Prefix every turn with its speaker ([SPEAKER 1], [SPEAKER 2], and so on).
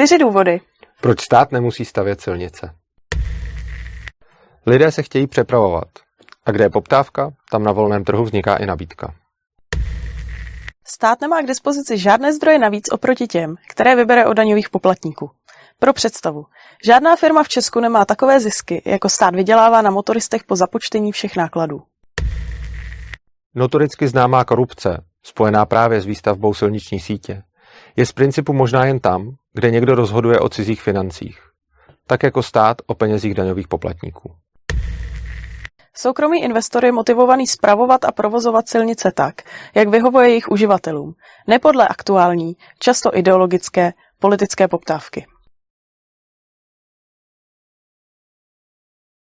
[SPEAKER 1] Čtyři důvody.
[SPEAKER 2] Proč stát nemusí stavět silnice? Lidé se chtějí přepravovat. A kde je poptávka, tam na volném trhu vzniká i nabídka.
[SPEAKER 1] Stát nemá k dispozici žádné zdroje navíc oproti těm, které vybere od daňových poplatníků. Pro představu, žádná firma v Česku nemá takové zisky, jako stát vydělává na motoristech po započtení všech nákladů.
[SPEAKER 2] Notoricky známá korupce, spojená právě s výstavbou silniční sítě, je z principu možná jen tam, kde někdo rozhoduje o cizích financích, tak jako stát o penězích daňových poplatníků.
[SPEAKER 1] Soukromý investor je motivovaný spravovat a provozovat silnice tak, jak vyhovuje jejich uživatelům, ne podle aktuální, často ideologické, politické poptávky.